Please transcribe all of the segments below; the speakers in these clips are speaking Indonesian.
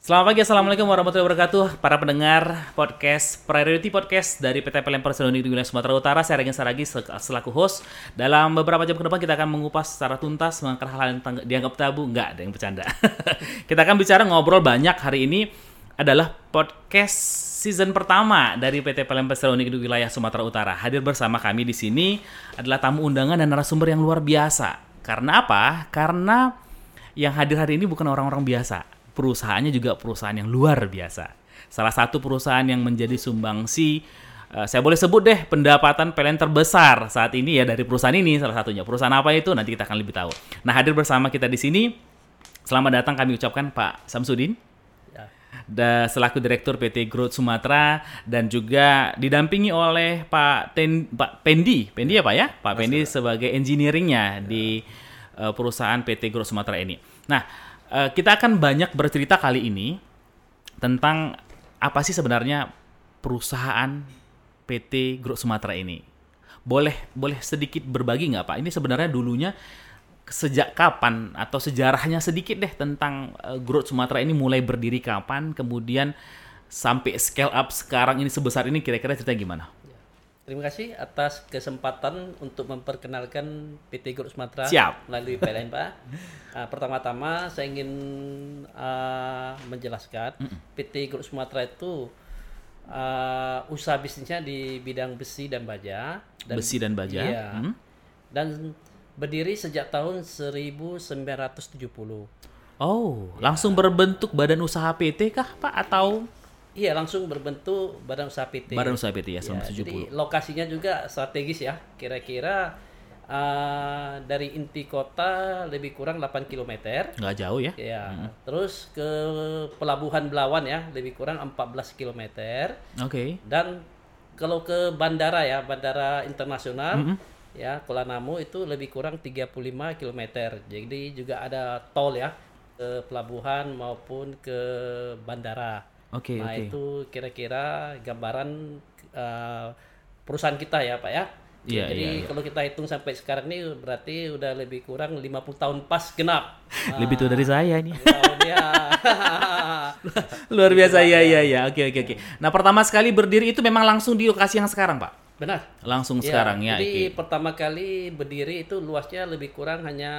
Selamat pagi, Assalamualaikum warahmatullahi wabarakatuh. Para pendengar podcast Priority Podcast dari PT PLN Persero di wilayah Sumatera Utara Saya Regen Saragi sel- selaku host. Dalam beberapa jam ke depan kita akan mengupas secara tuntas Mengangkat hal-hal yang dianggap tabu. Enggak, ada yang bercanda. Kita akan bicara ngobrol banyak hari ini Adalah podcast season pertama dari PT PLN Persero di wilayah Sumatera Utara. Hadir bersama kami di sini adalah tamu undangan dan narasumber yang luar biasa. Karena apa? Karena yang hadir hari ini bukan orang-orang biasa perusahaannya juga perusahaan yang luar biasa. Salah satu perusahaan yang menjadi sumbangsi, uh, saya boleh sebut deh pendapatan PLN terbesar saat ini ya dari perusahaan ini salah satunya. Perusahaan apa itu nanti kita akan lebih tahu. Nah hadir bersama kita di sini, selamat datang kami ucapkan Pak Samsudin. Da, selaku Direktur PT Growth Sumatera dan juga didampingi oleh Pak Ten, Pak Pendi, Pendi ya Pak ya, Pak Pendi sebagai engineeringnya di uh, perusahaan PT Growth Sumatera ini. Nah, Uh, kita akan banyak bercerita kali ini tentang apa sih sebenarnya perusahaan PT Growth Sumatera ini. Boleh boleh sedikit berbagi nggak Pak? Ini sebenarnya dulunya sejak kapan atau sejarahnya sedikit deh tentang uh, Growth Sumatera ini mulai berdiri kapan, kemudian sampai scale up sekarang ini sebesar ini kira-kira cerita gimana? Terima kasih atas kesempatan untuk memperkenalkan PT Grup Sumatera Siap. melalui PLN Pak. Uh, pertama-tama saya ingin uh, menjelaskan mm -mm. PT Grup Sumatera itu uh, usaha bisnisnya di bidang besi dan baja. Dan, besi dan baja. Iya. Hmm. Dan berdiri sejak tahun 1970. Oh, ya. langsung berbentuk badan usaha PT kah Pak atau Iya langsung berbentuk badan usaha PT. Badan usaha PT ya, ya 70. Jadi lokasinya juga strategis ya. Kira-kira uh, dari inti kota lebih kurang 8 km. Nggak jauh ya. Ya. Hmm. Terus ke pelabuhan Belawan ya lebih kurang 14 km. Oke. Okay. Dan kalau ke bandara ya, bandara internasional mm -hmm. ya Kuala Namu itu lebih kurang 35 km. Jadi juga ada tol ya ke pelabuhan maupun ke bandara. Oke, okay, nah okay. itu kira-kira gambaran uh, perusahaan kita ya Pak ya. Iya, Jadi iya, iya. kalau kita hitung sampai sekarang ini berarti udah lebih kurang 50 tahun pas genap. lebih tua dari saya ini. Ya. Luar biasa ya ya ya. Oke oke oke. Nah, pertama sekali berdiri itu memang langsung di lokasi yang sekarang, Pak. Benar. Langsung ya, sekarang ya. Jadi okay. pertama kali berdiri itu luasnya lebih kurang hanya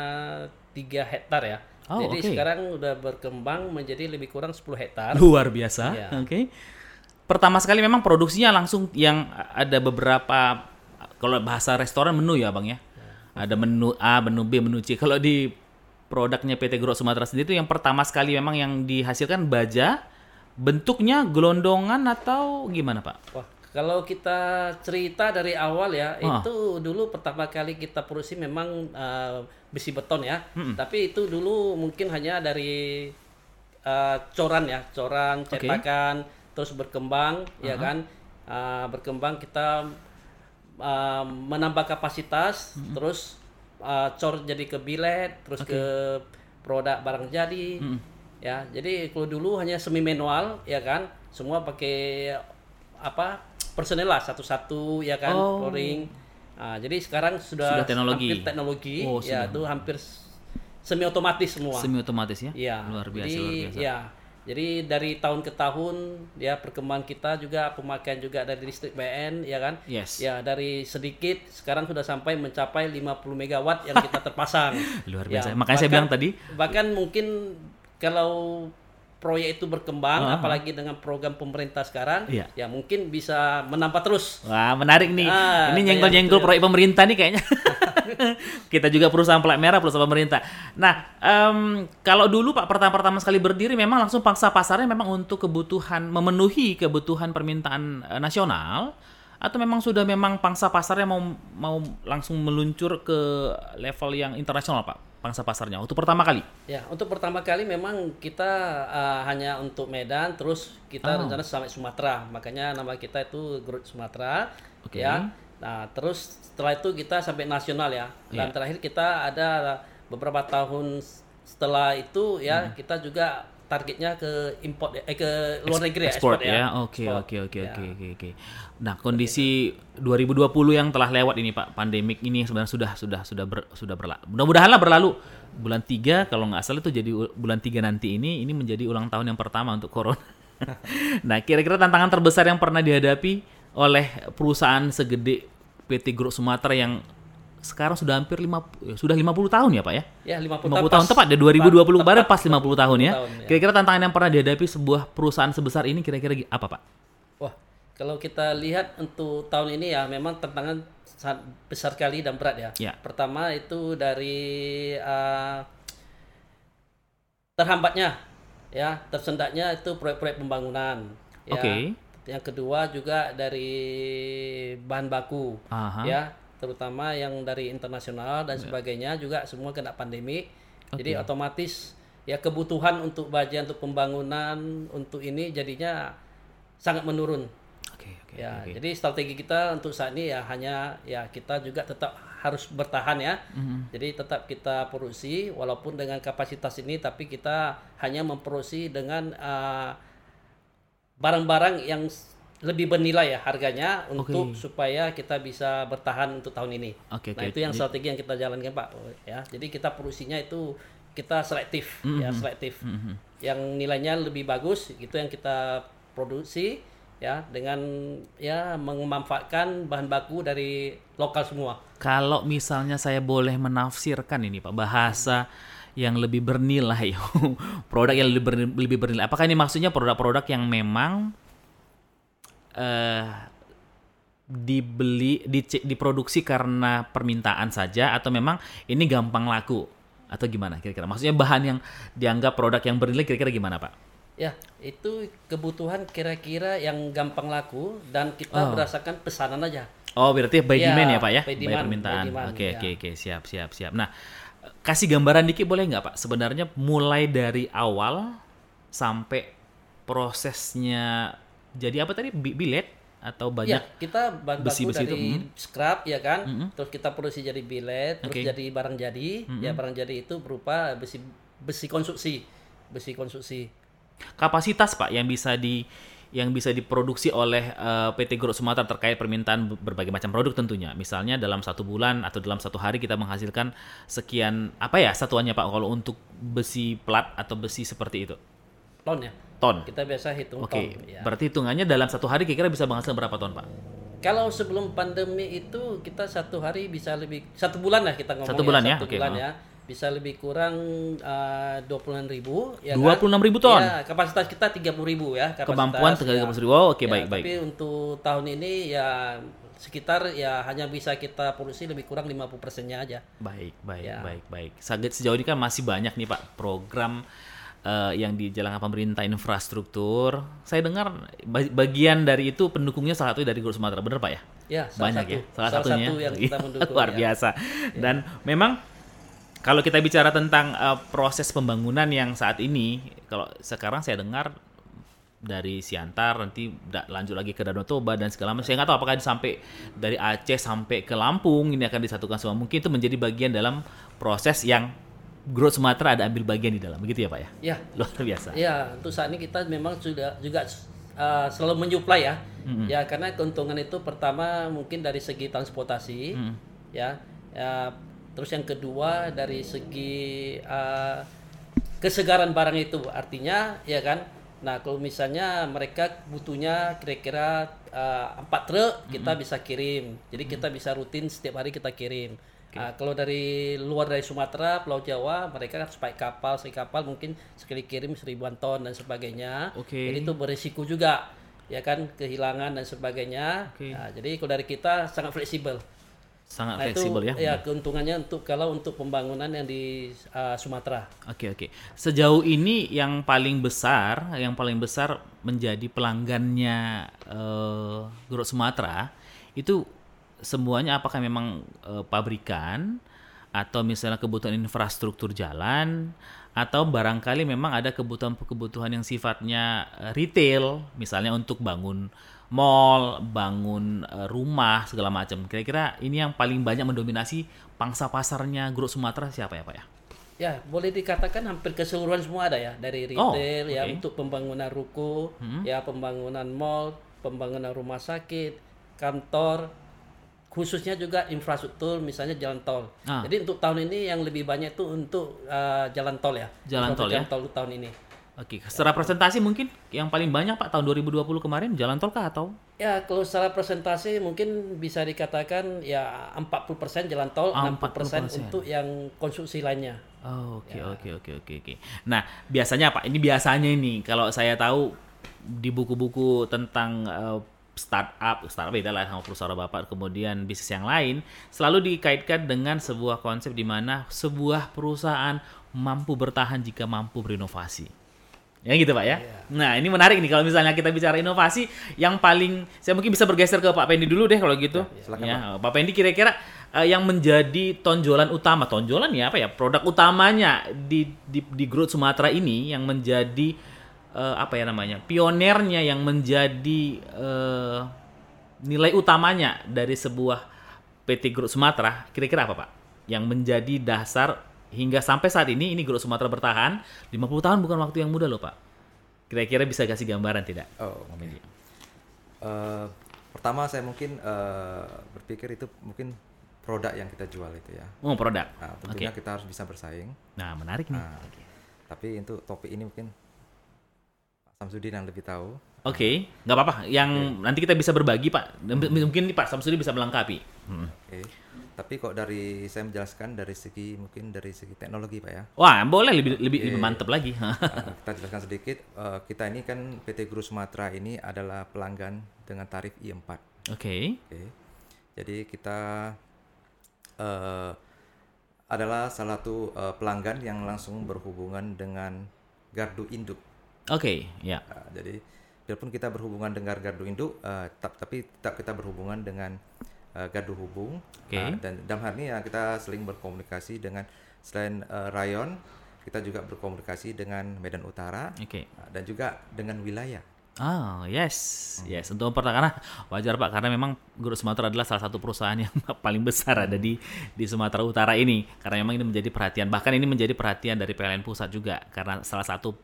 3 hektar ya. Oh, Jadi okay. sekarang udah berkembang menjadi lebih kurang 10 hektar. Luar biasa. Ya. Oke. Okay. Pertama sekali memang produksinya langsung yang ada beberapa kalau bahasa restoran menu ya, Bang ya. ya. Ada menu A, menu B, menu C. Kalau di produknya PT Growth Sumatera sendiri itu yang pertama sekali memang yang dihasilkan baja bentuknya gelondongan atau gimana, Pak? Wah, kalau kita cerita dari awal ya, oh. itu dulu pertama kali kita produksi memang uh, besi beton ya. Hmm. Tapi itu dulu mungkin hanya dari uh, coran ya, coran cetakan okay. terus berkembang uh -huh. ya kan. Uh, berkembang kita uh, menambah kapasitas hmm. terus uh, cor jadi ke bilet, terus okay. ke produk barang jadi. Hmm. Ya, jadi kalau dulu hanya semi manual ya kan, semua pakai apa personel lah satu-satu ya kan oh. Nah, jadi sekarang sudah, sudah teknologi. hampir teknologi oh, ya itu hampir semi otomatis semua. Semi otomatis ya? ya luar biasa jadi, luar biasa. Ya. Jadi dari tahun ke tahun ya perkembangan kita juga pemakaian juga dari listrik BN ya kan. Yes. Ya dari sedikit sekarang sudah sampai mencapai 50 megawatt yang kita terpasang. luar biasa. Ya, Makanya bahkan, saya bilang tadi bahkan mungkin kalau proyek itu berkembang, uh -huh. apalagi dengan program pemerintah sekarang, yeah. ya mungkin bisa menambah terus. Wah menarik nih, ah, ini nyenggol-nyenggol proyek pemerintah nih kayaknya. Kita juga perusahaan plat merah, perusahaan pemerintah. Nah, um, kalau dulu Pak pertama-pertama sekali berdiri, memang langsung pangsa pasarnya memang untuk kebutuhan memenuhi kebutuhan permintaan uh, nasional, atau memang sudah memang pangsa pasarnya mau mau langsung meluncur ke level yang internasional Pak? Pangsa pasarnya untuk pertama kali? Ya, untuk pertama kali memang kita uh, hanya untuk Medan, terus kita oh. rencana sampai Sumatera, makanya nama kita itu Grup Sumatera. Okay. Ya, nah terus setelah itu kita sampai nasional ya. Dan yeah. terakhir kita ada beberapa tahun setelah itu ya hmm. kita juga targetnya ke import eh ke luar negeri ya ekspor ya. Oke oke oke oke oke oke. Nah, kondisi 2020 yang telah lewat ini Pak, pandemik ini sebenarnya sudah sudah sudah ber, sudah berlalu. Mudah-mudahanlah berlalu. bulan 3 kalau nggak salah itu jadi bulan 3 nanti ini ini menjadi ulang tahun yang pertama untuk corona. nah, kira-kira tantangan terbesar yang pernah dihadapi oleh perusahaan segede PT Grup Sumatera yang sekarang sudah hampir lima ya, sudah 50 tahun ya Pak ya? Ya, 50, 50 tahun tepat ya 2020 kemarin pas 50 tahun ya. ya. Kira-kira tantangan yang pernah dihadapi sebuah perusahaan sebesar ini kira-kira apa Pak? Kalau kita lihat untuk tahun ini ya memang tantangan sangat besar sekali dan berat ya. ya. Pertama itu dari uh, terhambatnya ya, tersendatnya itu proyek-proyek pembangunan. Ya. Oke. Okay. Yang kedua juga dari bahan baku Aha. ya terutama yang dari internasional dan ya. sebagainya juga semua kena pandemi. Okay. Jadi otomatis ya kebutuhan untuk baja untuk pembangunan untuk ini jadinya sangat menurun. Okay, okay, ya, okay. jadi strategi kita untuk saat ini ya hanya ya kita juga tetap harus bertahan ya. Mm-hmm. Jadi tetap kita produksi walaupun dengan kapasitas ini tapi kita hanya memproduksi dengan uh, barang-barang yang lebih bernilai ya harganya untuk okay. supaya kita bisa bertahan untuk tahun ini. Okay, nah okay. itu yang strategi yang kita jalankan Pak ya. Jadi kita produksinya itu kita selektif mm -hmm. ya selektif. Mm -hmm. Yang nilainya lebih bagus itu yang kita produksi ya dengan ya memanfaatkan bahan baku dari lokal semua. Kalau misalnya saya boleh menafsirkan ini Pak bahasa yang lebih bernilai, produk yang lebih bernilai, lebih bernilai. Apakah ini maksudnya produk-produk yang memang uh, dibeli di, diproduksi karena permintaan saja atau memang ini gampang laku atau gimana kira-kira maksudnya bahan yang dianggap produk yang bernilai kira-kira gimana pak ya itu kebutuhan kira-kira yang gampang laku dan kita oh. berdasarkan pesanan aja oh berarti by ya, demand ya pak ya by, demand, by permintaan oke ya. oke oke siap siap siap nah kasih gambaran dikit boleh nggak pak sebenarnya mulai dari awal sampai prosesnya jadi apa tadi bilet atau banyak ya, kita bahan besi, besi dari itu. Hmm. scrap ya kan mm -hmm. terus kita produksi jadi bilet terus okay. jadi barang jadi mm -hmm. ya barang jadi itu berupa besi besi konstruksi besi konstruksi kapasitas pak yang bisa di yang bisa diproduksi oleh uh, eh, PT Grup Sumatera terkait permintaan berbagai macam produk tentunya misalnya dalam satu bulan atau dalam satu hari kita menghasilkan sekian apa ya satuannya pak kalau untuk besi plat atau besi seperti itu ton ya ton. Kita biasa hitung okay. ton. Ya. Berarti hitungannya dalam satu hari kira-kira bisa menghasilkan berapa ton, Pak? Kalau sebelum pandemi itu kita satu hari bisa lebih satu bulan lah kita ngomong satu bulan ya, satu okay. bulan ya bisa lebih kurang eh, dua puluh ribu ya dua puluh enam ribu ton ya, kapasitas kita tiga puluh ribu ya kapasitas, kemampuan tiga puluh ribu oh, oke okay, ya, baik baik tapi untuk tahun ini ya sekitar ya hanya bisa kita produksi lebih kurang 50 persennya aja baik baik ya. baik baik Saget sejauh ini kan masih banyak nih pak program uh, yang dijalankan pemerintah infrastruktur. Saya dengar bagian dari itu pendukungnya salah satu dari Grup Sumatera, benar Pak ya? Ya, banyak satu. ya. Salah, salah satunya. Satu yang kita mendukung, luar ya. biasa. Ya. Dan memang kalau kita bicara tentang uh, proses pembangunan yang saat ini, kalau sekarang saya dengar dari Siantar nanti lanjut lagi ke Danau Toba dan segala macam. Saya nggak tahu apakah sampai dari Aceh sampai ke Lampung ini akan disatukan semua. Mungkin itu menjadi bagian dalam proses yang Growth Sumatera ada ambil bagian di dalam, begitu ya Pak ya? Ya. Luar biasa. Ya, untuk saat ini kita memang sudah juga uh, selalu menyuplai ya. Mm-hmm. Ya, karena keuntungan itu pertama mungkin dari segi transportasi, mm-hmm. ya, ya. Terus yang kedua dari segi uh, kesegaran barang itu, artinya ya kan. Nah, kalau misalnya mereka butuhnya kira-kira uh, empat truk, kita mm-hmm. bisa kirim. Jadi kita bisa rutin setiap hari kita kirim. Okay. Nah, kalau dari luar dari Sumatera, Pulau Jawa, mereka kan supaya kapal, sekali kapal mungkin sekali kirim seribuan ton dan sebagainya. Okay. Jadi itu berisiko juga, ya kan kehilangan dan sebagainya. Okay. Nah, jadi kalau dari kita sangat fleksibel. Sangat nah, fleksibel ya. Ya keuntungannya untuk kalau untuk pembangunan yang di uh, Sumatera. Oke okay, oke. Okay. Sejauh ini yang paling besar, yang paling besar menjadi pelanggannya uh, Grup Sumatera itu semuanya apakah memang e, pabrikan atau misalnya kebutuhan infrastruktur jalan atau barangkali memang ada kebutuhan-kebutuhan yang sifatnya eh, retail misalnya untuk bangun mall, bangun e, rumah segala macam. Kira-kira ini yang paling banyak mendominasi pangsa pasarnya Grup Sumatera siapa ya Pak ya? Ya, boleh dikatakan hampir keseluruhan semua ada ya, dari oh, retail oh, okay. ya untuk pembangunan ruko, hmm. ya pembangunan mall, pembangunan rumah sakit, kantor, khususnya juga infrastruktur misalnya jalan tol. Ah. Jadi untuk tahun ini yang lebih banyak itu untuk uh, jalan tol ya. Jalan tol jalan ya. tol tahun ini. Oke, secara presentasi mungkin yang paling banyak Pak tahun 2020 kemarin jalan tol kah atau? Ya, kalau secara presentasi mungkin bisa dikatakan ya 40% jalan tol, oh, 60% untuk yang konstruksi lainnya. Oke ya. oke oke oke oke. Nah, biasanya Pak, ini biasanya ini kalau saya tahu di buku-buku tentang uh, startup, startup beda lah sama perusahaan bapak, kemudian bisnis yang lain, selalu dikaitkan dengan sebuah konsep di mana sebuah perusahaan mampu bertahan jika mampu berinovasi. Ya gitu Pak ya. Yeah. Nah ini menarik nih kalau misalnya kita bicara inovasi yang paling, saya mungkin bisa bergeser ke Pak Pendi dulu deh kalau gitu. Ya, ya. Pak. Pak Pendi kira-kira uh, yang menjadi tonjolan utama, tonjolan ya apa ya, produk utamanya di di, di Growth Sumatera ini yang menjadi uh, apa ya namanya pionernya yang menjadi uh, nilai utamanya dari sebuah PT Grup Sumatera kira-kira apa pak yang menjadi dasar hingga sampai saat ini ini Grup Sumatera bertahan 50 tahun bukan waktu yang mudah loh pak kira-kira bisa kasih gambaran tidak oh okay. uh, pertama saya mungkin uh, berpikir itu mungkin produk yang kita jual itu ya oh produk nah, tentunya okay. kita harus bisa bersaing nah menarik nih nah, okay. tapi untuk topik ini mungkin Samsudin yang lebih tahu. Oke, okay. nggak apa-apa. Yang okay. nanti kita bisa berbagi, Pak. Mungkin Pak Samsudin bisa melengkapi. Hmm. Oke. Okay. Tapi kok dari saya menjelaskan dari segi mungkin dari segi teknologi, Pak ya. Wah, boleh lebih lebih, okay. lebih mantap lagi. uh, kita jelaskan sedikit. Uh, kita ini kan PT Guru Sumatera ini adalah pelanggan dengan tarif I4. Oke. Okay. Oke. Okay. Jadi kita uh, adalah salah satu uh, pelanggan yang langsung berhubungan dengan gardu induk Oke, okay, ya. Uh, jadi biarpun kita berhubungan dengan gardu induk, uh, tapi tetap kita berhubungan dengan uh, gardu hubung. Okay. Uh, dan dalam hal ini ya kita seling berkomunikasi dengan selain uh, rayon, kita juga berkomunikasi dengan Medan Utara. Okay. Uh, dan juga dengan wilayah. Oh yes, hmm. yes. Untuk karena wajar pak, karena memang Guru Sumatera adalah salah satu perusahaan yang paling besar ada di di Sumatera Utara ini. Karena memang ini menjadi perhatian, bahkan ini menjadi perhatian dari PLN pusat juga, karena salah satu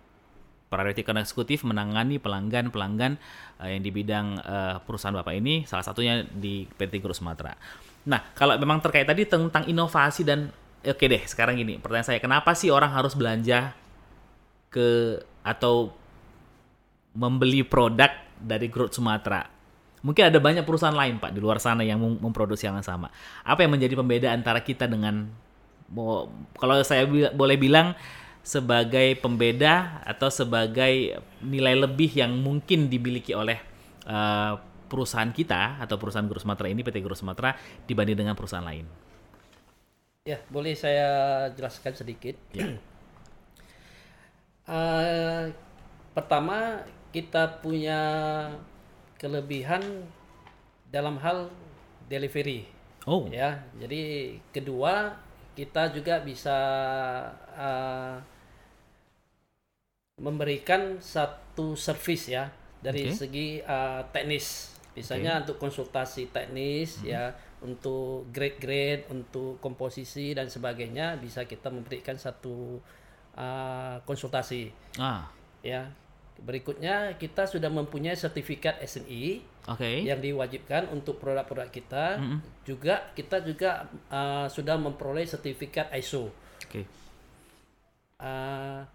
Priority Account Eksekutif menangani pelanggan-pelanggan uh, yang di bidang uh, perusahaan Bapak ini, salah satunya di PT Guru Sumatera. Nah, kalau memang terkait tadi tentang inovasi dan oke okay deh, sekarang gini, pertanyaan saya, kenapa sih orang harus belanja ke atau membeli produk dari Growth Sumatera? Mungkin ada banyak perusahaan lain Pak di luar sana yang memproduksi yang sama. Apa yang menjadi pembeda antara kita dengan kalau saya boleh bilang sebagai pembeda atau sebagai nilai lebih yang mungkin dimiliki oleh uh, perusahaan kita atau perusahaan Guru Sumatera ini PT Guru Sumatera dibanding dengan perusahaan lain? Ya, boleh saya jelaskan sedikit. Ya. uh, pertama, kita punya kelebihan dalam hal delivery. Oh. Ya, jadi kedua kita juga bisa uh, memberikan satu service ya dari okay. segi uh, teknis misalnya okay. untuk konsultasi teknis hmm. ya untuk grade-grade untuk komposisi dan sebagainya bisa kita memberikan satu uh, konsultasi ah. ya berikutnya kita sudah mempunyai sertifikat SNI okay. yang diwajibkan untuk produk-produk kita -hmm. juga kita juga uh, sudah memperoleh sertifikat ISO okay. uh,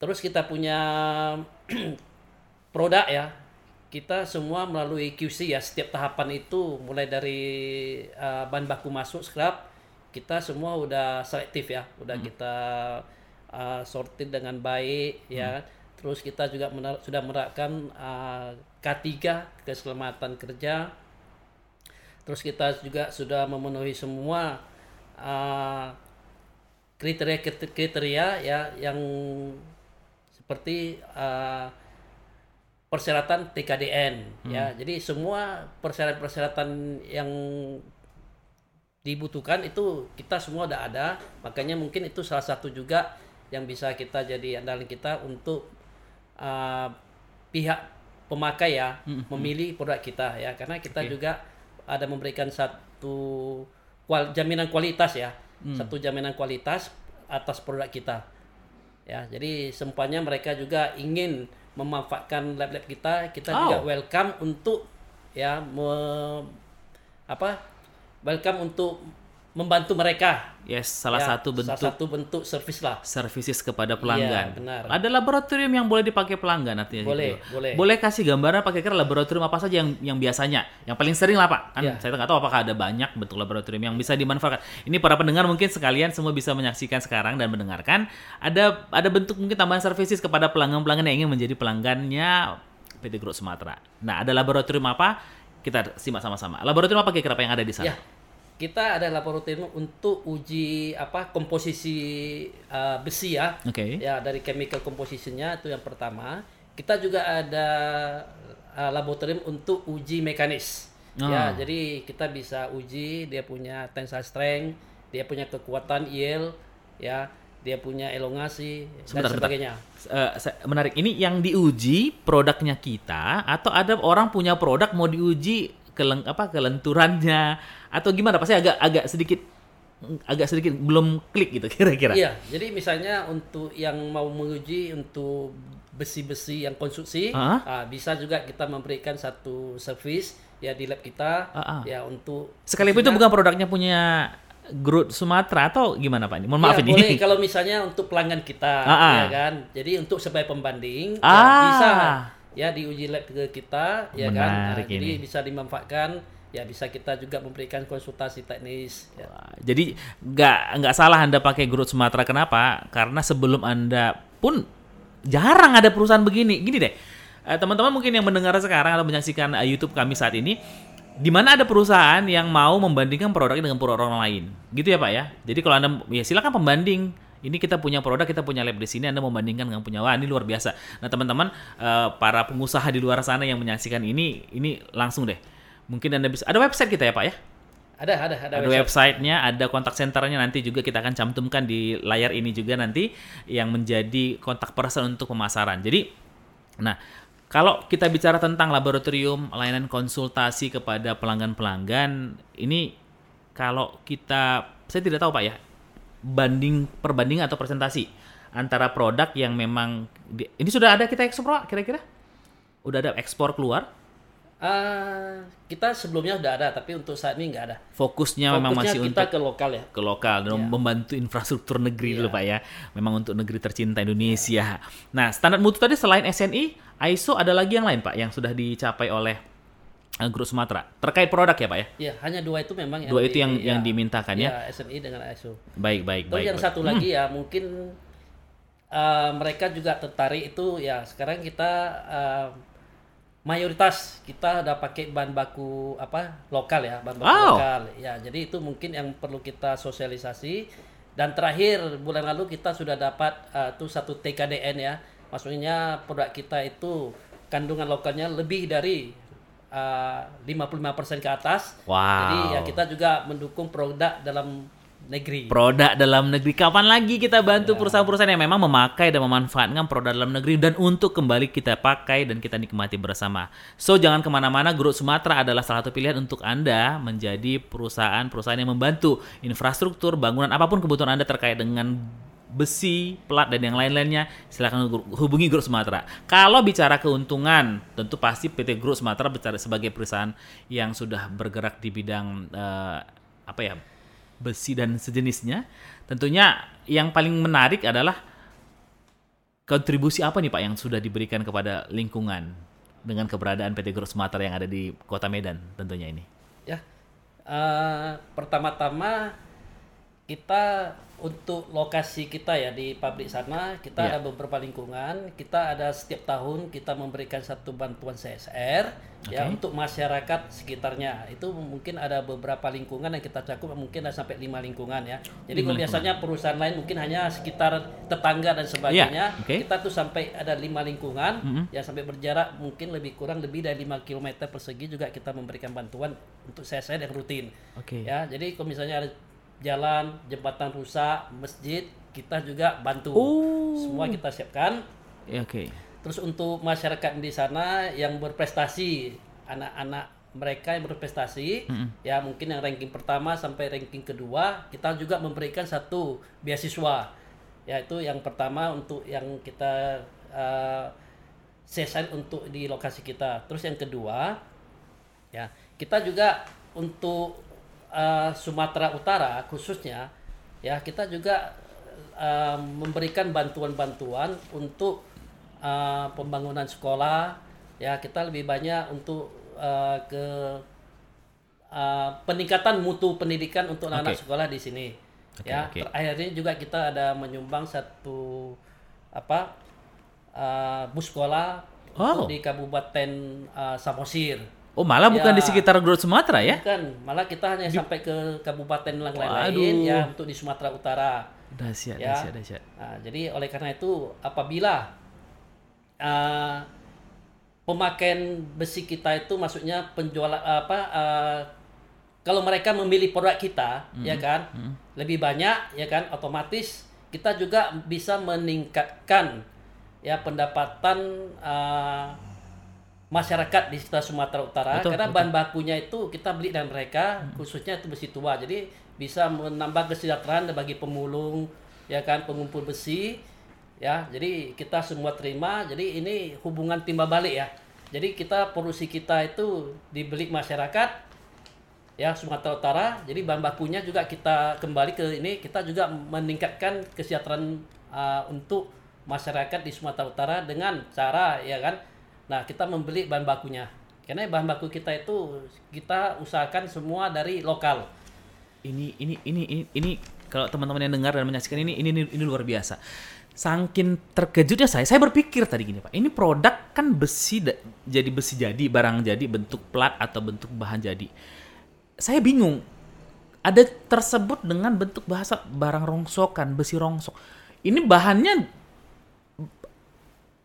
Terus kita punya produk ya. Kita semua melalui QC ya. Setiap tahapan itu mulai dari uh, bahan baku masuk scrap, kita semua udah selektif ya. Udah hmm. kita uh, sortir dengan baik ya. Hmm. Terus kita juga mener sudah menerapkan uh, K3 keselamatan kerja. Terus kita juga sudah memenuhi semua kriteria-kriteria uh, ya yang seperti uh, persyaratan TKDN hmm. ya. Jadi semua persyaratan-persyaratan yang dibutuhkan itu kita semua udah ada. Makanya mungkin itu salah satu juga yang bisa kita jadi andalan kita untuk uh, pihak pemakai ya hmm. memilih produk kita ya karena kita okay. juga ada memberikan satu kual, jaminan kualitas ya. Hmm. Satu jaminan kualitas atas produk kita ya jadi sempatnya mereka juga ingin memanfaatkan lab-lab kita kita oh. juga welcome untuk ya me, apa welcome untuk membantu mereka. Yes, salah ya, satu bentuk salah satu bentuk servis lah. services kepada pelanggan. Iya, benar. Ada laboratorium yang boleh dipakai pelanggan artinya Boleh, gitu. boleh. Boleh kasih gambaran pakai kira laboratorium apa saja yang yang biasanya, yang paling sering lah Pak. Kan Iya. saya nggak tahu apakah ada banyak bentuk laboratorium yang bisa dimanfaatkan. Ini para pendengar mungkin sekalian semua bisa menyaksikan sekarang dan mendengarkan. Ada ada bentuk mungkin tambahan services kepada pelanggan-pelanggan yang ingin menjadi pelanggannya PT Group Sumatera. Nah, ada laboratorium apa? Kita simak sama-sama. Laboratorium apa kira-kira yang ada di sana? Ya, kita ada laboratorium untuk uji apa komposisi uh, besi ya. Oke. Ya dari chemical compositionnya itu yang pertama. Kita juga ada uh, laboratorium untuk uji mekanis. Ah. Ya, jadi kita bisa uji dia punya tensile strength, dia punya kekuatan yield, ya, dia punya elongasi Sebentar, dan sebentar. sebagainya. Eh, saya- menarik. Ini yang diuji produknya kita atau ada orang punya produk mau diuji keleng apa kelenturannya atau gimana? Pasti agak agak sedikit agak sedikit belum klik gitu kira-kira. Iya, jadi misalnya untuk yang mau menguji untuk besi-besi yang konstruksi, Ah. ah, bisa juga kita memberikan satu service ya di lab kita ah. ya untuk Sekalipun itu bukan produknya punya Groot Sumatera atau gimana Pak? Ini? Mohon maaf ya, ini. boleh kalau misalnya untuk pelanggan kita ah. ya kan. Jadi untuk sebagai pembanding ya, Ah. bisa ya diuji lab ke kita ya kan. Nah, Menarik jadi ini. bisa dimanfaatkan ya bisa kita juga memberikan konsultasi teknis ya. Wah, Jadi nggak nggak salah Anda pakai Groot Sumatera kenapa? Karena sebelum Anda pun jarang ada perusahaan begini. Gini deh, eh, teman-teman mungkin yang mendengar sekarang atau menyaksikan eh, YouTube kami saat ini, di mana ada perusahaan yang mau membandingkan produknya dengan produk orang lain, gitu ya Pak ya. Jadi kalau Anda ya silakan pembanding. Ini kita punya produk, kita punya lab di sini, Anda membandingkan dengan punya wah ini luar biasa. Nah teman-teman eh, para pengusaha di luar sana yang menyaksikan ini, ini langsung deh. Mungkin Anda bisa, ada website kita ya Pak ya? Ada ada ada, ada websitenya, ada kontak centernya nanti juga kita akan cantumkan di layar ini juga nanti yang menjadi kontak person untuk pemasaran. Jadi, nah kalau kita bicara tentang laboratorium layanan konsultasi kepada pelanggan-pelanggan, ini kalau kita, saya tidak tahu pak ya, banding perbandingan atau presentasi antara produk yang memang di- ini sudah ada kita ekspor kira-kira? Udah ada ekspor keluar? Ah, kita sebelumnya sudah ada tapi untuk saat ini nggak ada. Fokusnya, memang Fokusnya masih kita untuk ke lokal ya. ke lokal dan membantu infrastruktur negeri dulu Pak ya. Memang untuk negeri tercinta Indonesia. Nah, standar mutu tadi selain SNI, ISO ada lagi yang lain Pak yang sudah dicapai oleh eh, Grup Sumatera. Terkait produk ya Pak ya? Ya, hanya dua itu memang yang Dua itu di- yang yang ya, dimintakan ya. ya SNI dengan ISO. Baik, baik, Terus baik. yang baik. satu lagi ya mungkin uh, mereka juga tertarik itu ya sekarang kita uh, mayoritas kita udah pakai bahan baku apa lokal ya bahan baku Wow. lokal ya jadi itu mungkin yang perlu kita sosialisasi dan terakhir bulan lalu kita sudah dapat uh, tuh satu TKDN ya maksudnya produk kita itu kandungan lokalnya lebih dari uh, 55% ke atas Wow. jadi ya kita juga mendukung produk dalam negeri Produk dalam negeri. Kapan lagi kita bantu perusahaan-perusahaan yang memang memakai dan memanfaatkan produk dalam negeri dan untuk kembali kita pakai dan kita nikmati bersama. So jangan ke mana-mana. Grup Sumatera adalah salah satu pilihan untuk anda menjadi perusahaan-perusahaan yang membantu infrastruktur, bangunan apa pun kebutuhan anda terkait dengan besi, plat dan yang lain-lainnya, silakan hubungi Grup Sumatera. Kalau bicara keuntungan, tentu pasti PT Grup Sumatera bicara sebagai perusahaan yang sudah bergerak di bidang eh, apa ya besi dan sejenisnya. Tentunya yang paling menarik adalah kontribusi apa nih Pak yang sudah diberikan kepada lingkungan dengan keberadaan PT Grup Sumatera yang ada di Kota Medan tentunya ini. ya eh, pertama-tama kita untuk lokasi kita ya di pabrik sana kita Iya. ada beberapa lingkungan kita ada setiap tahun kita memberikan satu bantuan CSR ya Oke. untuk masyarakat sekitarnya itu mungkin ada beberapa lingkungan yang kita cakup mungkin ada sampai lima lingkungan ya jadi Lima kalau biasanya perusahaan lain mungkin hanya sekitar tetangga dan sebagainya Iya, oke. kita tuh sampai ada lima lingkungan Mhm. ya sampai berjarak mungkin lebih kurang lebih dari 5 km persegi juga kita memberikan bantuan untuk CSR yang rutin Oke. ya jadi kalau misalnya ada jalan jembatan rusak masjid kita juga bantu. Oh. semua kita siapkan. Ya, Oke. terus untuk masyarakat di sana yang berprestasi anak-anak mereka yang berprestasi ya mungkin yang ranking pertama sampai ranking kedua kita juga memberikan satu beasiswa. Yaitu yang pertama untuk yang kita uh, untuk di lokasi kita. Terus yang kedua Ya, kita juga untuk uh, Sumatera Utara khususnya ya kita juga uh, memberikan bantuan-bantuan untuk uh, pembangunan sekolah ya kita lebih banyak untuk uh, ke uh, peningkatan mutu pendidikan untuk anak-anak okay. sekolah di sini okay, ya okay. akhirnya juga kita ada menyumbang satu apa uh, bus sekolah oh. di Kabupaten uh, Samosir Oh malah bukan di ya. sekitar Garut Sumatera ya? Bukan, malah kita hanya di... sampai ke kabupaten yang lain-lain ya untuk di Sumatera Utara. Dahsyat, ya. dahsyat, dahsyat. Nah, jadi oleh karena itu apabila uh, pemakaian besi kita itu maksudnya penjualan apa uh, kalau mereka memilih produk kita mm -hmm. ya kan mm -hmm. lebih banyak ya kan otomatis kita juga bisa meningkatkan ya pendapatan uh, masyarakat di sekitar Sumatera Utara betul, karena betul. bahan bakunya itu kita beli dari mereka hmm. khususnya itu besi tua. Jadi bisa menambah kesejahteraan bagi pemulung ya kan pengumpul besi ya. Jadi kita semua terima. Jadi ini hubungan timba balik ya. Jadi kita produksi kita itu dibeli masyarakat ya Sumatera Utara. Jadi bahan bakunya juga kita kembali ke ini kita juga meningkatkan kesejahteraan uh, untuk masyarakat di Sumatera Utara dengan cara ya kan Nah, kita membeli bahan bakunya. Karena bahan baku kita itu kita usahakan semua dari lokal. Ini ini ini ini, ini kalau teman-teman yang dengar dan menyaksikan ini ini ini, ini luar biasa. Saking terkejutnya saya, saya berpikir tadi gini Pak, ini produk kan besi jadi besi jadi, barang jadi, bentuk plat atau bentuk bahan jadi. Saya bingung, ada tersebut dengan bentuk bahasa barang rongsokan, besi rongsok. Ini bahannya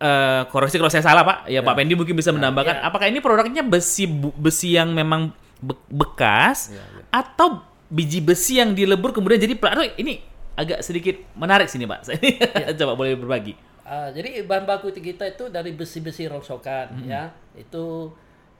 uh, koreksi kalau saya salah pak ya, ya. Pak Pendi mungkin bisa menambahkan ya. apakah ini produknya besi besi yang memang be bekas ya, ya. atau biji besi yang dilebur kemudian jadi plat ini agak sedikit menarik sini pak saya ya. coba boleh berbagi uh, jadi bahan baku kita itu dari besi-besi rongsokan -hmm. ya itu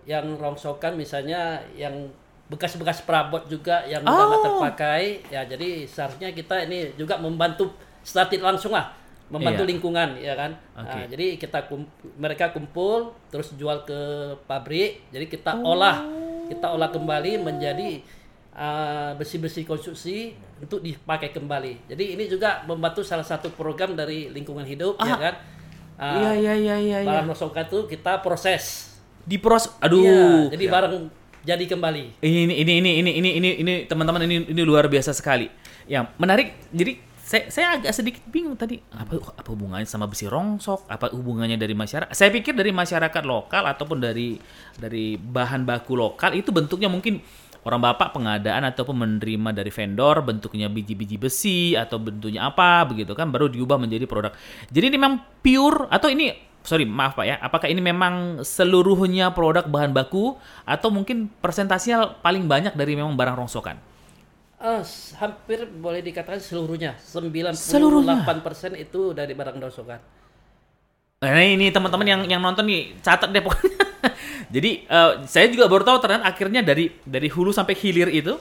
yang rongsokan misalnya yang bekas-bekas perabot juga yang oh. udah terpakai ya jadi seharusnya kita ini juga membantu statit langsung lah membantu iya. lingkungan ya kan okay. nah, jadi kita kum mereka kumpul terus jual ke pabrik jadi kita oh. olah kita olah kembali menjadi uh, besi-besi uh, konstruksi untuk dipakai kembali jadi ini juga membantu salah satu program dari lingkungan hidup ya ah. ya kan uh, iya iya iya iya barang nosoka itu kita proses diproses aduh iya, jadi ya. barang jadi kembali ini ini ini ini ini ini ini teman-teman ini ini luar biasa sekali yang menarik jadi saya saya agak sedikit bingung tadi. Apa apa hubungannya sama besi rongsok? Apa hubungannya dari masyarakat? Saya pikir dari masyarakat lokal ataupun dari dari bahan baku lokal itu bentuknya mungkin orang bapak pengadaan ataupun menerima dari vendor bentuknya biji-biji besi atau bentuknya apa begitu kan baru diubah menjadi produk. Jadi ini memang pure atau ini sorry maaf pak ya apakah ini memang seluruhnya produk bahan baku atau mungkin persentasinya paling banyak dari memang barang rongsokan Uh, hampir boleh dikatakan seluruhnya 98% seluruhnya. itu dari barang rongsokan. Nah ini teman-teman yang yang nonton nih catat deh pokoknya. Jadi uh, saya juga baru tahu ternyata akhirnya dari dari hulu sampai hilir itu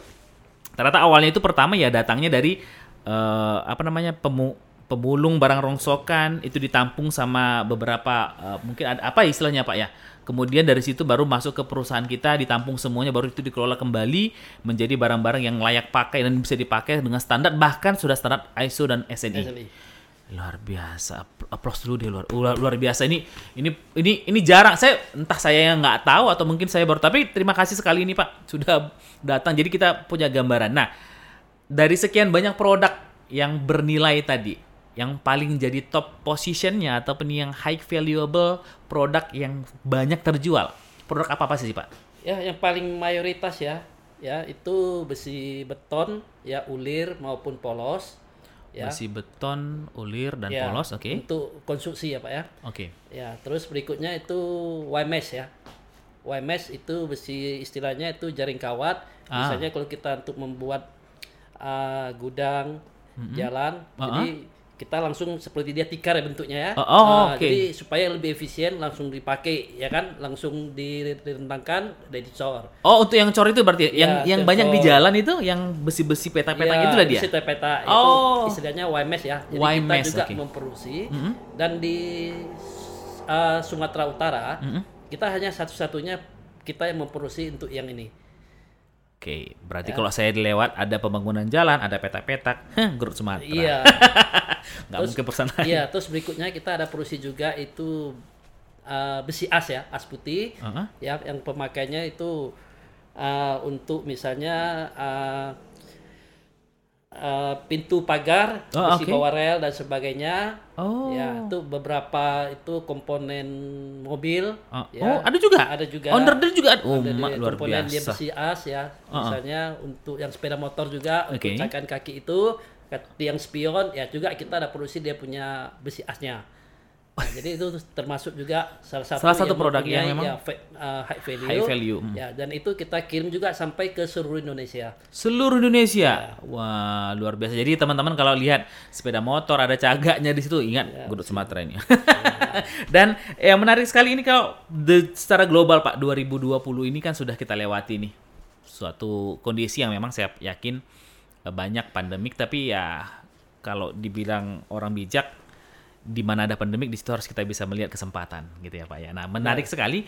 ternyata awalnya itu pertama ya datangnya dari uh, apa namanya pemu pemulung barang rongsokan itu ditampung sama beberapa uh, mungkin ada apa istilahnya Pak ya Kemudian dari situ baru masuk ke perusahaan kita, ditampung semuanya, baru itu dikelola kembali menjadi barang-barang yang layak pakai dan bisa dipakai dengan standar bahkan sudah standar ISO dan SNI. SNI. Luar biasa, aplaus dulu deh luar, luar luar biasa ini ini ini ini jarang saya entah saya yang nggak tahu atau mungkin saya baru tapi terima kasih sekali ini Pak sudah datang jadi kita punya gambaran. Nah dari sekian banyak produk yang bernilai tadi yang paling jadi top positionnya ataupun yang high valuable produk yang banyak terjual produk apa apa sih pak? Ya yang paling mayoritas ya ya itu besi beton ya ulir maupun polos ya. Besi beton, ulir dan ya, polos, oke. Okay. Untuk konstruksi ya pak ya. Oke. Okay. Ya terus berikutnya itu YMS ya. YMS itu besi istilahnya itu jaring kawat. Ah. Misalnya kalau kita untuk membuat uh, gudang, mm -hmm. jalan, uh -huh. jadi kita langsung seperti dia tikar ya bentuknya ya. Oh, oh uh, okay. Jadi supaya lebih efisien langsung dipakai ya kan, langsung direntangkan dan dicor. Oh, untuk yang cor itu berarti ya, yang yang banyak cor. di jalan itu yang besi-besi peta-peta ya, itu lah dia. Besi peta oh. itu istilahnya YMS ya. Jadi YMS, kita juga okay. memproduksi mm -hmm. dan di uh, Sumatera Utara mm -hmm. kita hanya satu-satunya kita yang memproduksi untuk yang ini. Oke, berarti ya. kalau saya lewat ada pembangunan jalan, ada petak-petak, grup Sumatera. Iya. Nggak terus, mungkin pesan Iya, terus berikutnya kita ada produksi juga itu uh, besi as ya, as putih, uh -huh. ya, yang pemakainya itu uh, untuk misalnya uh, uh, pintu pagar, oh, besi okay. bawah rel dan sebagainya. Oh. Ya, itu beberapa itu komponen mobil. Uh, ya. Oh, ada juga. Ada juga. Under juga. Oh, ada mak, luar komponen biasa. dia besi as ya. Uh -uh. Misalnya untuk yang sepeda motor juga okay. untuk cakan kaki itu, yang spion ya juga kita ada produksi dia punya besi asnya. Nah, jadi itu termasuk juga salah satu salah satu produk yang memang ya, uh, high value. High value. Hmm. Ya, dan itu kita kirim juga sampai ke seluruh Indonesia. Seluruh Indonesia. Ya. Wah, luar biasa. Jadi teman-teman kalau lihat sepeda motor ada cagaknya di situ, ingat ya, Gudut Sumatera ini. Ya. dan yang menarik sekali ini kalau the, secara global Pak 2020 ini kan sudah kita lewati nih. Suatu kondisi yang memang saya yakin eh, banyak pandemik tapi ya kalau dibilang orang bijak di mana ada pandemik di situ harus kita bisa melihat kesempatan gitu ya Pak ya. Nah, menarik nah. sekali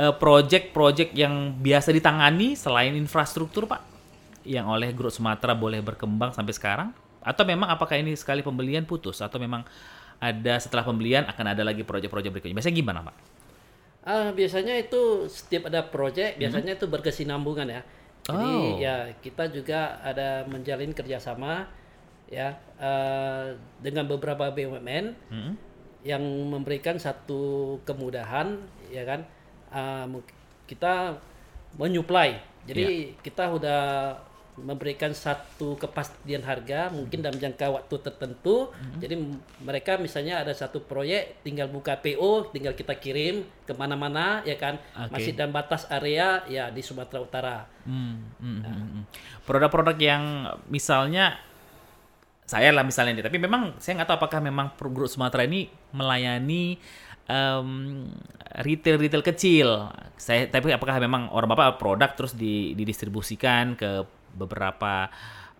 uh, project-project yang biasa ditangani selain infrastruktur Pak yang oleh Grup Sumatera boleh berkembang sampai sekarang atau memang apakah ini sekali pembelian putus atau memang ada setelah pembelian akan ada lagi proyek-proyek berikutnya. Biasanya gimana, Pak? Uh, biasanya itu setiap ada proyek biasanya hmm. itu berkesinambungan ya. Jadi oh. ya kita juga ada menjalin kerjasama ya uh, dengan beberapa BUMN hmm. yang memberikan satu kemudahan ya kan uh, kita menyuplai jadi yeah. kita udah memberikan satu kepastian harga mungkin dalam jangka waktu tertentu hmm. jadi mereka misalnya ada satu proyek tinggal buka PO tinggal kita kirim ke mana-mana ya kan okay. masih dalam batas area ya di Sumatera Utara hmm. Hmm. Nah. produk-produk yang misalnya saya lah misalnya ini tapi memang saya nggak tahu apakah memang grup Sumatera ini melayani um, retail retail kecil. Saya tapi apakah memang orang bapak produk terus di, didistribusikan ke beberapa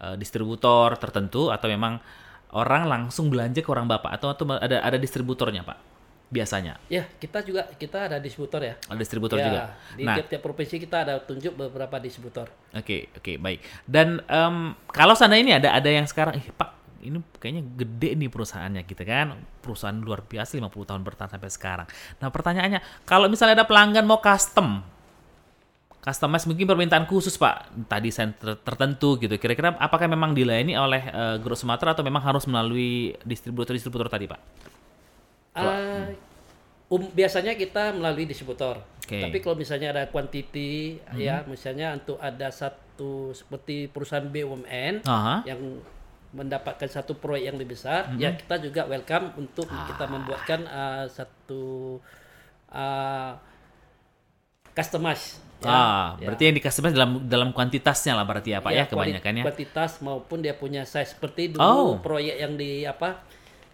uh, distributor tertentu atau memang orang langsung belanja ke orang bapak? Atau atau ada ada distributornya pak? Biasanya? Ya kita juga kita ada distributor ya. Ada distributor ya, juga? di nah, tiap-tiap provinsi kita ada tunjuk beberapa distributor. Oke okay, oke okay, baik. Dan um, kalau sana ini ada ada yang sekarang eh, pak ini kayaknya gede nih perusahaannya gitu kan perusahaan luar biasa 50 tahun bertahan sampai sekarang nah pertanyaannya kalau misalnya ada pelanggan mau custom customize mungkin permintaan khusus pak tadi saya tertentu gitu kira-kira apakah memang dilayani oleh uh, Grup Sumatera atau memang harus melalui distributor-distributor tadi pak? Uh, um, biasanya kita melalui distributor. Okay. Tapi kalau misalnya ada quantity mm -hmm. ya misalnya untuk ada satu seperti perusahaan BUMN uh -huh. yang mendapatkan satu proyek yang lebih besar, mm -hmm. ya kita juga welcome untuk ah. kita membuatkan uh, satu uh, customize. Ya, ah, ya. berarti yang di customize dalam dalam kuantitasnya lah berarti ya Pak ya, ya kebanyakan ya. Kuantitas maupun dia punya size seperti dulu oh. proyek yang di apa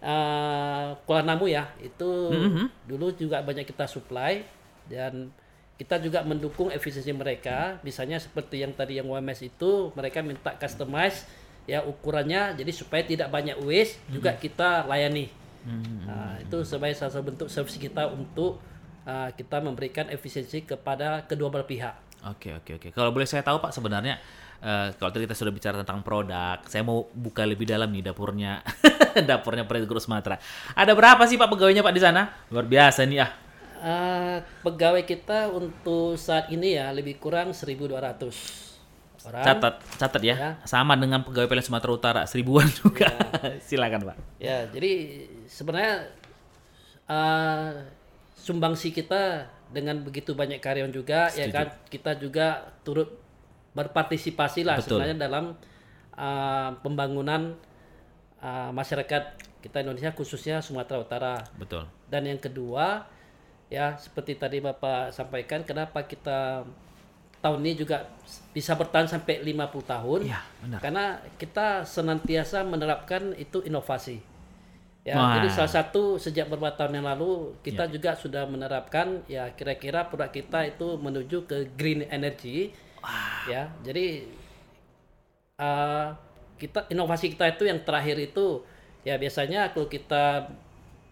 uh, Kuala Namu ya, itu mm -hmm. dulu juga banyak kita supply dan kita juga mendukung efisiensi mereka, misalnya seperti yang tadi yang WMS itu mereka minta customize ya ukurannya jadi supaya tidak banyak waste hmm. juga kita layani. Hmm. Nah, itu sebagai salah satu bentuk service kita untuk uh, kita memberikan efisiensi kepada kedua belah pihak. Oke oke oke. Kalau boleh saya tahu Pak sebenarnya uh, kalau tadi kita sudah bicara tentang produk, saya mau buka lebih dalam nih dapurnya dapurnya Guru Sumatera. Ada berapa sih Pak pegawainya Pak di sana? Luar biasa nih ah. Uh, pegawai kita untuk saat ini ya lebih kurang 1.200 orang. Catat, catat ya. ya. Sama dengan pegawai PLN Sumatera Utara seribuan juga. Ya. Silakan pak. Ya, jadi sebenarnya uh, sumbangsi kita dengan begitu banyak karyawan juga, ya Setuju. ya kan kita juga turut berpartisipasi lah Betul. sebenarnya dalam uh, pembangunan uh, masyarakat kita Indonesia khususnya Sumatera Utara. Betul. Dan yang kedua ya seperti tadi Bapak sampaikan kenapa kita tahun ini juga bisa bertahan sampai 50 tahun. Ya, benar. Karena kita senantiasa menerapkan itu inovasi. Ya, Wah. jadi salah satu sejak beberapa tahun yang lalu kita ya. juga sudah menerapkan ya kira-kira produk kita itu menuju ke green energy. Wah. Ya, jadi uh, kita inovasi kita itu yang terakhir itu ya biasanya kalau kita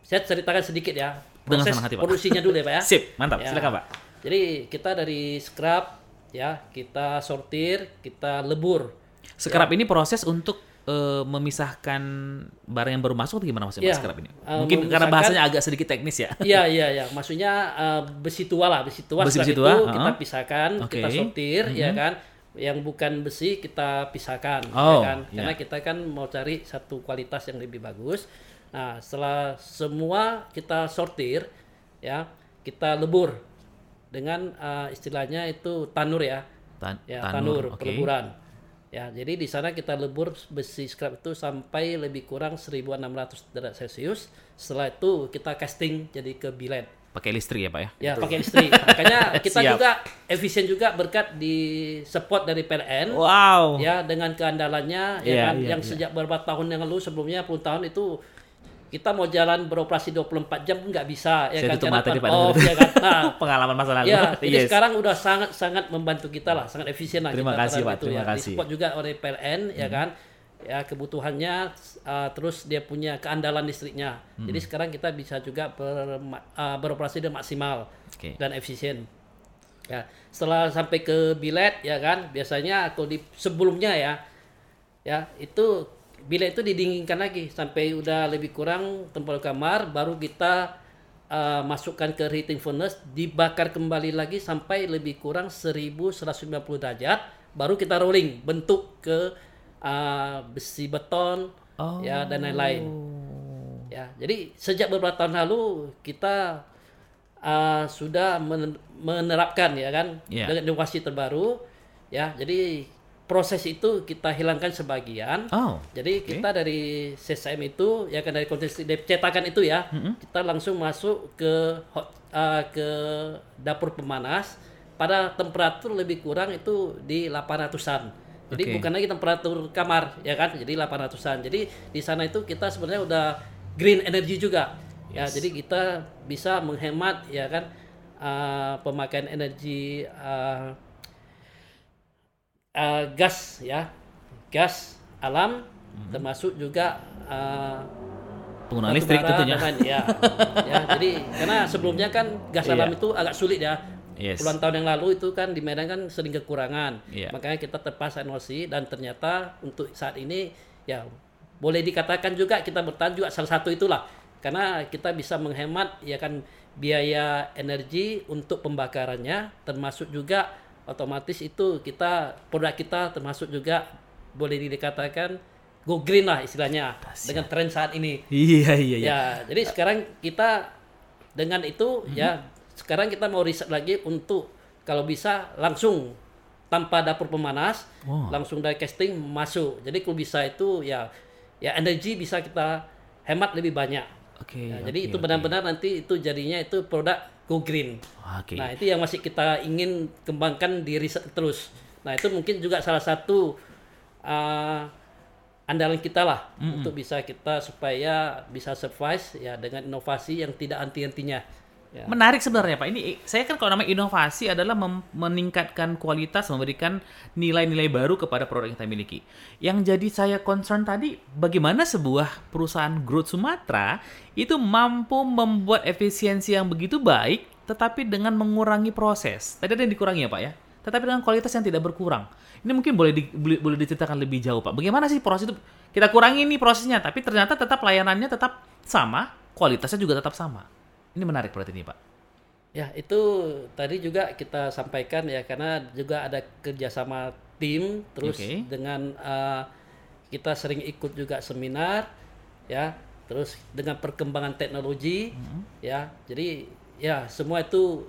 saya ceritakan sedikit ya proses hati, produksinya dulu ya Pak ya. Sip, mantap. Ya. Silakan Pak Jadi kita dari scrap ya, kita sortir, kita lebur. Scrap ya. ini proses untuk uh, memisahkan barang yang baru masuk atau gimana maksudnya ya, scrap ini? Uh, Mungkin karena bahasanya agak sedikit teknis ya. Iya, iya, iya. Maksudnya uh, besi tua lah, besi tua besi, besi tua, itu uh, kita pisahkan, okay. kita sortir uh -huh. ya kan. Yang bukan besi kita pisahkan ya oh, ya kan. Karena yeah. kita kan mau cari satu kualitas yang lebih bagus. Nah, setelah semua kita sortir ya, kita lebur dengan uh, istilahnya itu tanur ya. Tan ya, tanur, tanur okay. peleburan. Ya, jadi di sana kita lebur besi scrap itu sampai lebih kurang 1600 derajat Celcius. Setelah itu kita casting jadi ke bilet. Pakai listrik ya, Pak ya? Ya, pakai listrik. Makanya kita juga efisien juga berkat di support dari PLN. Wow. Ya, dengan keandalannya ya yeah, kan yeah, yang yeah. sejak beberapa tahun yang lalu sebelumnya puluh tahun itu kita mau jalan beroperasi 24 jam nggak bisa ya Saya kan? karena tadi, off ya kan? Nah, pengalaman masa lalu. Ya jadi yes. sekarang udah sangat sangat membantu kita lah sangat efisien lah terima kita kasih pak. Terima ya. kasih. Support juga oleh PLN ya hmm. ya kan? Ya kebutuhannya uh, terus dia punya keandalan listriknya. Hmm. jadi sekarang kita bisa juga ber, uh, beroperasi dengan maksimal okay. dan efisien. Ya setelah sampai ke bilet ya kan? Biasanya kalau di sebelumnya ya ya itu bila itu didinginkan lagi sampai udah lebih kurang temperatur kamar baru kita uh, masukkan ke heating furnace dibakar kembali lagi sampai lebih kurang 1150 derajat baru kita rolling bentuk ke uh, besi beton oh. ya dan lain-lain ya jadi sejak beberapa tahun lalu kita uh, sudah menerapkan ya kan yeah. dengan inovasi terbaru ya jadi proses itu kita hilangkan sebagian. Oh, Jadi okay. kita dari CCM itu ya kan dari kondisi cetakan itu ya, mm-hmm. kita langsung masuk ke hot, uh, ke dapur pemanas pada temperatur lebih kurang itu di 800-an. Jadi okay. bukan lagi temperatur kamar ya kan, jadi 800-an. Jadi di sana itu kita sebenarnya udah green energy juga. Ya, yes. Ya, jadi kita bisa menghemat ya kan uh, pemakaian energi uh, uh, gas ya gas alam hmm. termasuk juga uh, penggunaan listrik tentunya dengan, ya ya jadi karena sebelumnya kan gas iya. alam itu agak sulit ya yes. puluhan tahun yang lalu itu kan di Medan kan sering kekurangan yeah. makanya kita terpaksa inovasi dan ternyata untuk saat ini ya boleh dikatakan juga kita bertahan juga salah satu itulah karena kita bisa menghemat ya kan biaya energi untuk pembakarannya termasuk juga otomatis itu kita produk kita termasuk juga boleh dikatakan go green lah istilahnya Asyik. dengan tren saat ini. Iya iya iya. Ya, jadi sekarang kita dengan itu hmm. ya sekarang kita mau riset lagi untuk kalau bisa langsung tanpa dapur pemanas, wow. langsung dari casting masuk. Jadi kalau bisa itu ya ya energi bisa kita hemat lebih banyak. Oke. Okay, ya, okay, jadi itu benar-benar okay. nanti itu jadinya itu produk go green. Okay. Nah, itu yang masih kita ingin kembangkan di riset terus. Nah, itu mungkin juga salah satu uh, andalan kita lah mm -hmm. untuk bisa kita supaya bisa survive ya dengan inovasi yang tidak anti-antinya. Ya. Menarik sebenarnya Pak. Ini saya kan kalau namanya inovasi adalah meningkatkan kualitas, memberikan nilai-nilai baru kepada produk yang kita miliki. Yang jadi saya concern tadi, bagaimana sebuah perusahaan growth Sumatera itu mampu membuat efisiensi yang begitu baik, tetapi dengan mengurangi proses. Tadi ada yang dikurangi ya Pak ya, tetapi dengan kualitas yang tidak berkurang. Ini mungkin boleh di, boleh diceritakan lebih jauh Pak. Bagaimana sih proses itu? Kita kurangi ini prosesnya, tapi ternyata tetap layanannya tetap sama, kualitasnya juga tetap sama. Ini menarik berarti ini Pak. Ya itu tadi juga kita sampaikan ya karena juga ada kerjasama tim terus okay. dengan uh, kita sering ikut juga seminar ya terus dengan perkembangan teknologi mm -hmm. ya jadi ya semua itu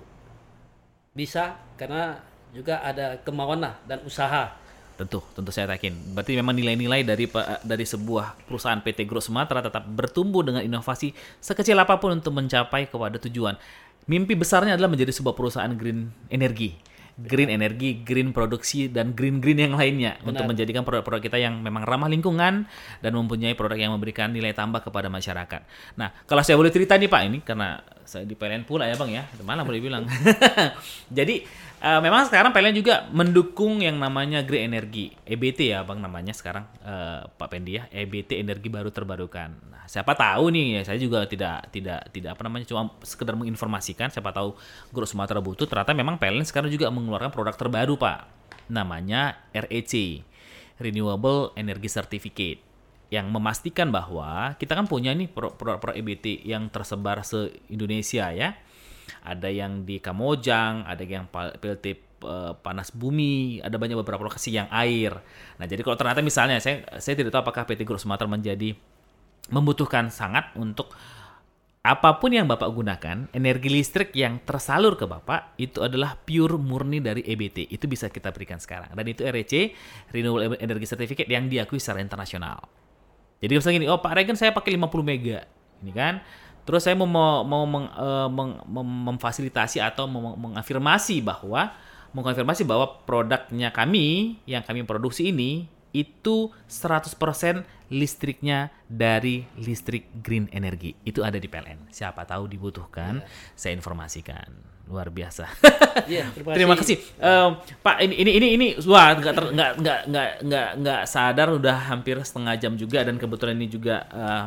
bisa karena juga ada kemauan lah dan usaha Tentu, tentu saya yakin. Berarti memang nilai-nilai dari dari sebuah perusahaan PT Gro Sumatera tetap bertumbuh dengan inovasi sekecil apa pun untuk mencapai kepada tujuan. Mimpi besarnya adalah menjadi sebuah perusahaan green energi, green energi, green produksi dan green green yang lainnya Benar. untuk menjadikan produk-produk kita yang memang ramah lingkungan dan mempunyai produk yang memberikan nilai tambah kepada masyarakat. Nah, kalau saya boleh cerita nih Pak ini karena di PLN pula ya bang ya, mana boleh bilang. Jadi uh, memang sekarang PLN juga mendukung yang namanya green energy, EBT ya bang namanya sekarang. Uh, Pak Pendi ya, EBT energi baru terbarukan. Nah, siapa tahu nih ya saya juga tidak tidak tidak apa namanya cuma sekedar menginformasikan, siapa tahu Grup Sumatera butuh ternyata memang PLN sekarang juga mengeluarkan produk terbaru Pak, namanya REC, Renewable Energy Certificate yang memastikan bahwa kita kan punya nih produk-produk EBT yang tersebar se-Indonesia ya ada yang di Kamojang, ada yang PLT eh, panas bumi, ada banyak beberapa lokasi yang air. Nah, jadi kalau ternyata misalnya saya saya tidak tahu apakah PT Group Sumatera menjadi membutuhkan sangat untuk apa pun yang Bapak gunakan, energi listrik yang tersalur ke Bapak itu adalah pure murni dari EBT. Itu bisa kita berikan sekarang. Dan itu REC, Renewable Energy Certificate yang diakui secara internasional. Jadi misalnya gini, oh Pak Regen saya pakai 50 mega. Ini kan Terus saya mau mau meng, uh, meng, mem, memfasilitasi atau mem, mengafirmasi bahwa mengkonfirmasi bahwa produknya kami yang kami produksi ini itu 100% listriknya dari listrik green energy. Itu ada di PLN. Siapa tahu dibutuhkan, yeah. saya informasikan. Luar biasa. yeah, terima kasih. terima kasih. Uh, Pak ini ini ini ini wah nggak nggak nggak nggak nggak nggak sadar udah hampir setengah jam juga dan kebetulan ini juga uh,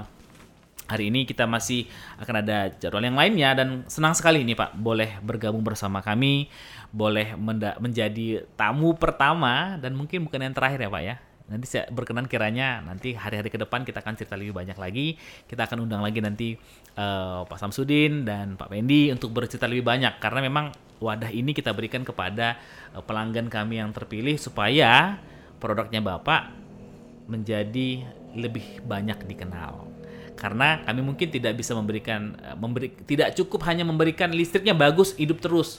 hari ini kita masih akan ada jadwal yang lainnya dan senang sekali ini Pak boleh bergabung bersama kami, boleh menjadi tamu pertama dan mungkin bukan yang terakhir ya Pak ya. Nanti saya berkenan kiranya nanti hari-hari ke depan kita akan cerita lebih banyak lagi. Kita akan undang lagi nanti uh, Pak Samsudin dan Pak Pendi untuk bercerita lebih banyak. Karena memang wadah ini kita berikan kepada uh, pelanggan kami yang terpilih supaya produknya Bapak menjadi lebih banyak dikenal. Karena kami mungkin tidak bisa memberikan eh, memberi tidak cukup hanya memberikan listriknya bagus hidup terus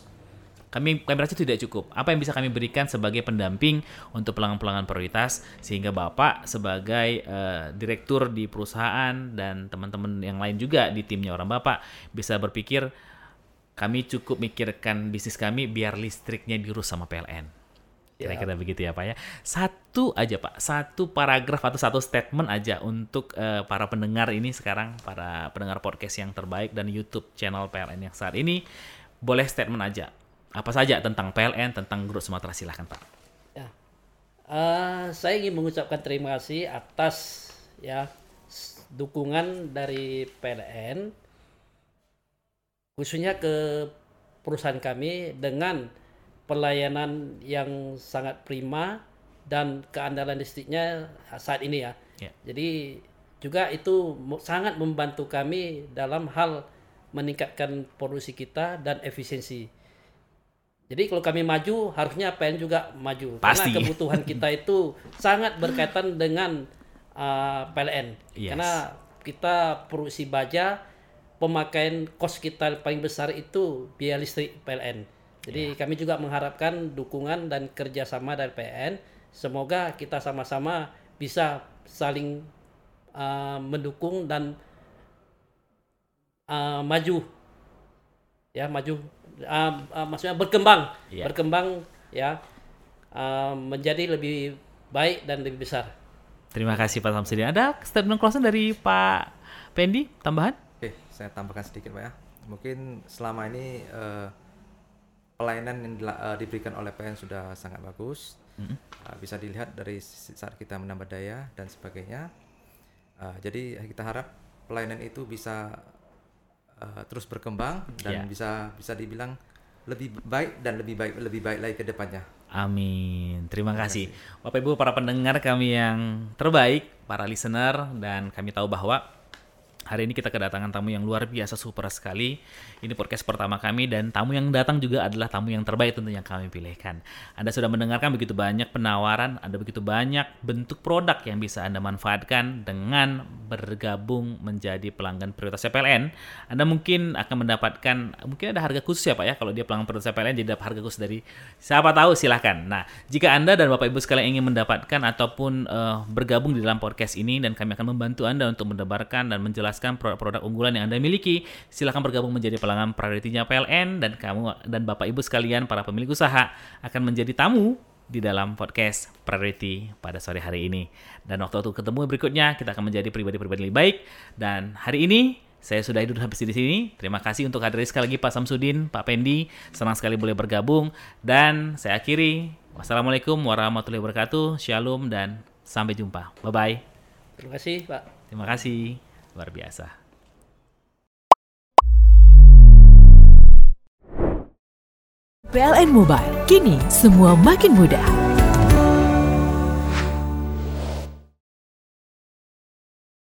kami kami rasa tidak cukup. Apa yang bisa kami berikan sebagai pendamping untuk pelanggan-pelanggan prioritas sehingga Bapak sebagai uh, direktur di perusahaan dan teman-teman yang lain juga di timnya orang Bapak bisa berpikir kami cukup mikirkan bisnis kami biar listriknya diurus sama PLN. Kira-kira ya. begitu ya Pak ya. Satu aja Pak, satu paragraf atau satu statement aja untuk uh, para pendengar ini sekarang, para pendengar podcast yang terbaik dan YouTube channel PLN yang saat ini. Boleh statement aja. Apa saja tentang PLN, tentang Grup Sumatera silahkan Pak. Ya. Uh, saya ingin mengucapkan terima kasih atas ya dukungan dari PLN khususnya ke perusahaan kami dengan pelayanan yang sangat prima dan keandalan listriknya saat ini ya. Yeah. Jadi juga itu sangat membantu kami dalam hal meningkatkan produksi kita dan efisiensi. Jadi kalau kami maju harusnya PN juga maju Pasti. karena kebutuhan kita itu sangat berkaitan dengan uh, PLN. Yes. Karena kita produksi baja pemakaian kos kita paling besar itu biaya listrik PLN. Jadi ya. kami juga mengharapkan dukungan dan kerjasama dari PN. Semoga kita sama-sama bisa saling uh, mendukung dan uh, maju, ya maju, uh, uh, maksudnya berkembang, ya. berkembang ya uh, menjadi lebih baik dan lebih besar. Terima kasih Pak Samsudin. Ada statement closing dari Pak Pendi tambahan? Oke, saya tambahkan sedikit Pak ya. Mungkin selama ini uh, pelayanan yang uh, diberikan oleh PN sudah sangat bagus. Mm-hmm. Uh, bisa dilihat dari saat kita menambah daya dan sebagainya. Uh, jadi kita harap pelayanan itu bisa uh, terus berkembang dan yeah. bisa bisa dibilang lebih baik dan lebih baik lebih baik lagi ke depannya. Amin. Terima, Terima kasih. kasih. Bapak Ibu para pendengar kami yang terbaik, para listener dan kami tahu bahwa Hari ini kita kedatangan tamu yang luar biasa super sekali. Ini podcast pertama kami dan tamu yang datang juga adalah tamu yang terbaik tentunya kami pilihkan. Anda sudah mendengarkan begitu banyak penawaran, ada begitu banyak bentuk produk yang bisa Anda manfaatkan dengan bergabung menjadi pelanggan prioritas CPLN. Anda mungkin akan mendapatkan mungkin ada harga khusus ya Pak ya kalau dia pelanggan prioritas CPLN jadi dapat harga khusus dari siapa tahu silahkan. Nah, jika Anda dan Bapak Ibu sekalian ingin mendapatkan ataupun uh, bergabung di dalam podcast ini dan kami akan membantu Anda untuk mendebarkan dan menjelaskan menjelaskan produk-produk unggulan yang Anda miliki, silahkan bergabung menjadi pelanggan prioritinya PLN dan kamu dan Bapak Ibu sekalian para pemilik usaha akan menjadi tamu di dalam podcast Priority pada sore hari ini. Dan waktu-waktu ketemu berikutnya kita akan menjadi pribadi-pribadi lebih baik dan hari ini Saya sudah hidup habis di sini. Terima kasih untuk hadir sekali lagi Pak Samsudin, Pak Pendi. Senang sekali boleh bergabung. Dan saya akhiri. Wassalamualaikum warahmatullahi wabarakatuh. Shalom dan sampai jumpa. Bye-bye. Terima kasih, Pak. Terima kasih. Luar biasa. PLN Mobile, kini semua makin mudah.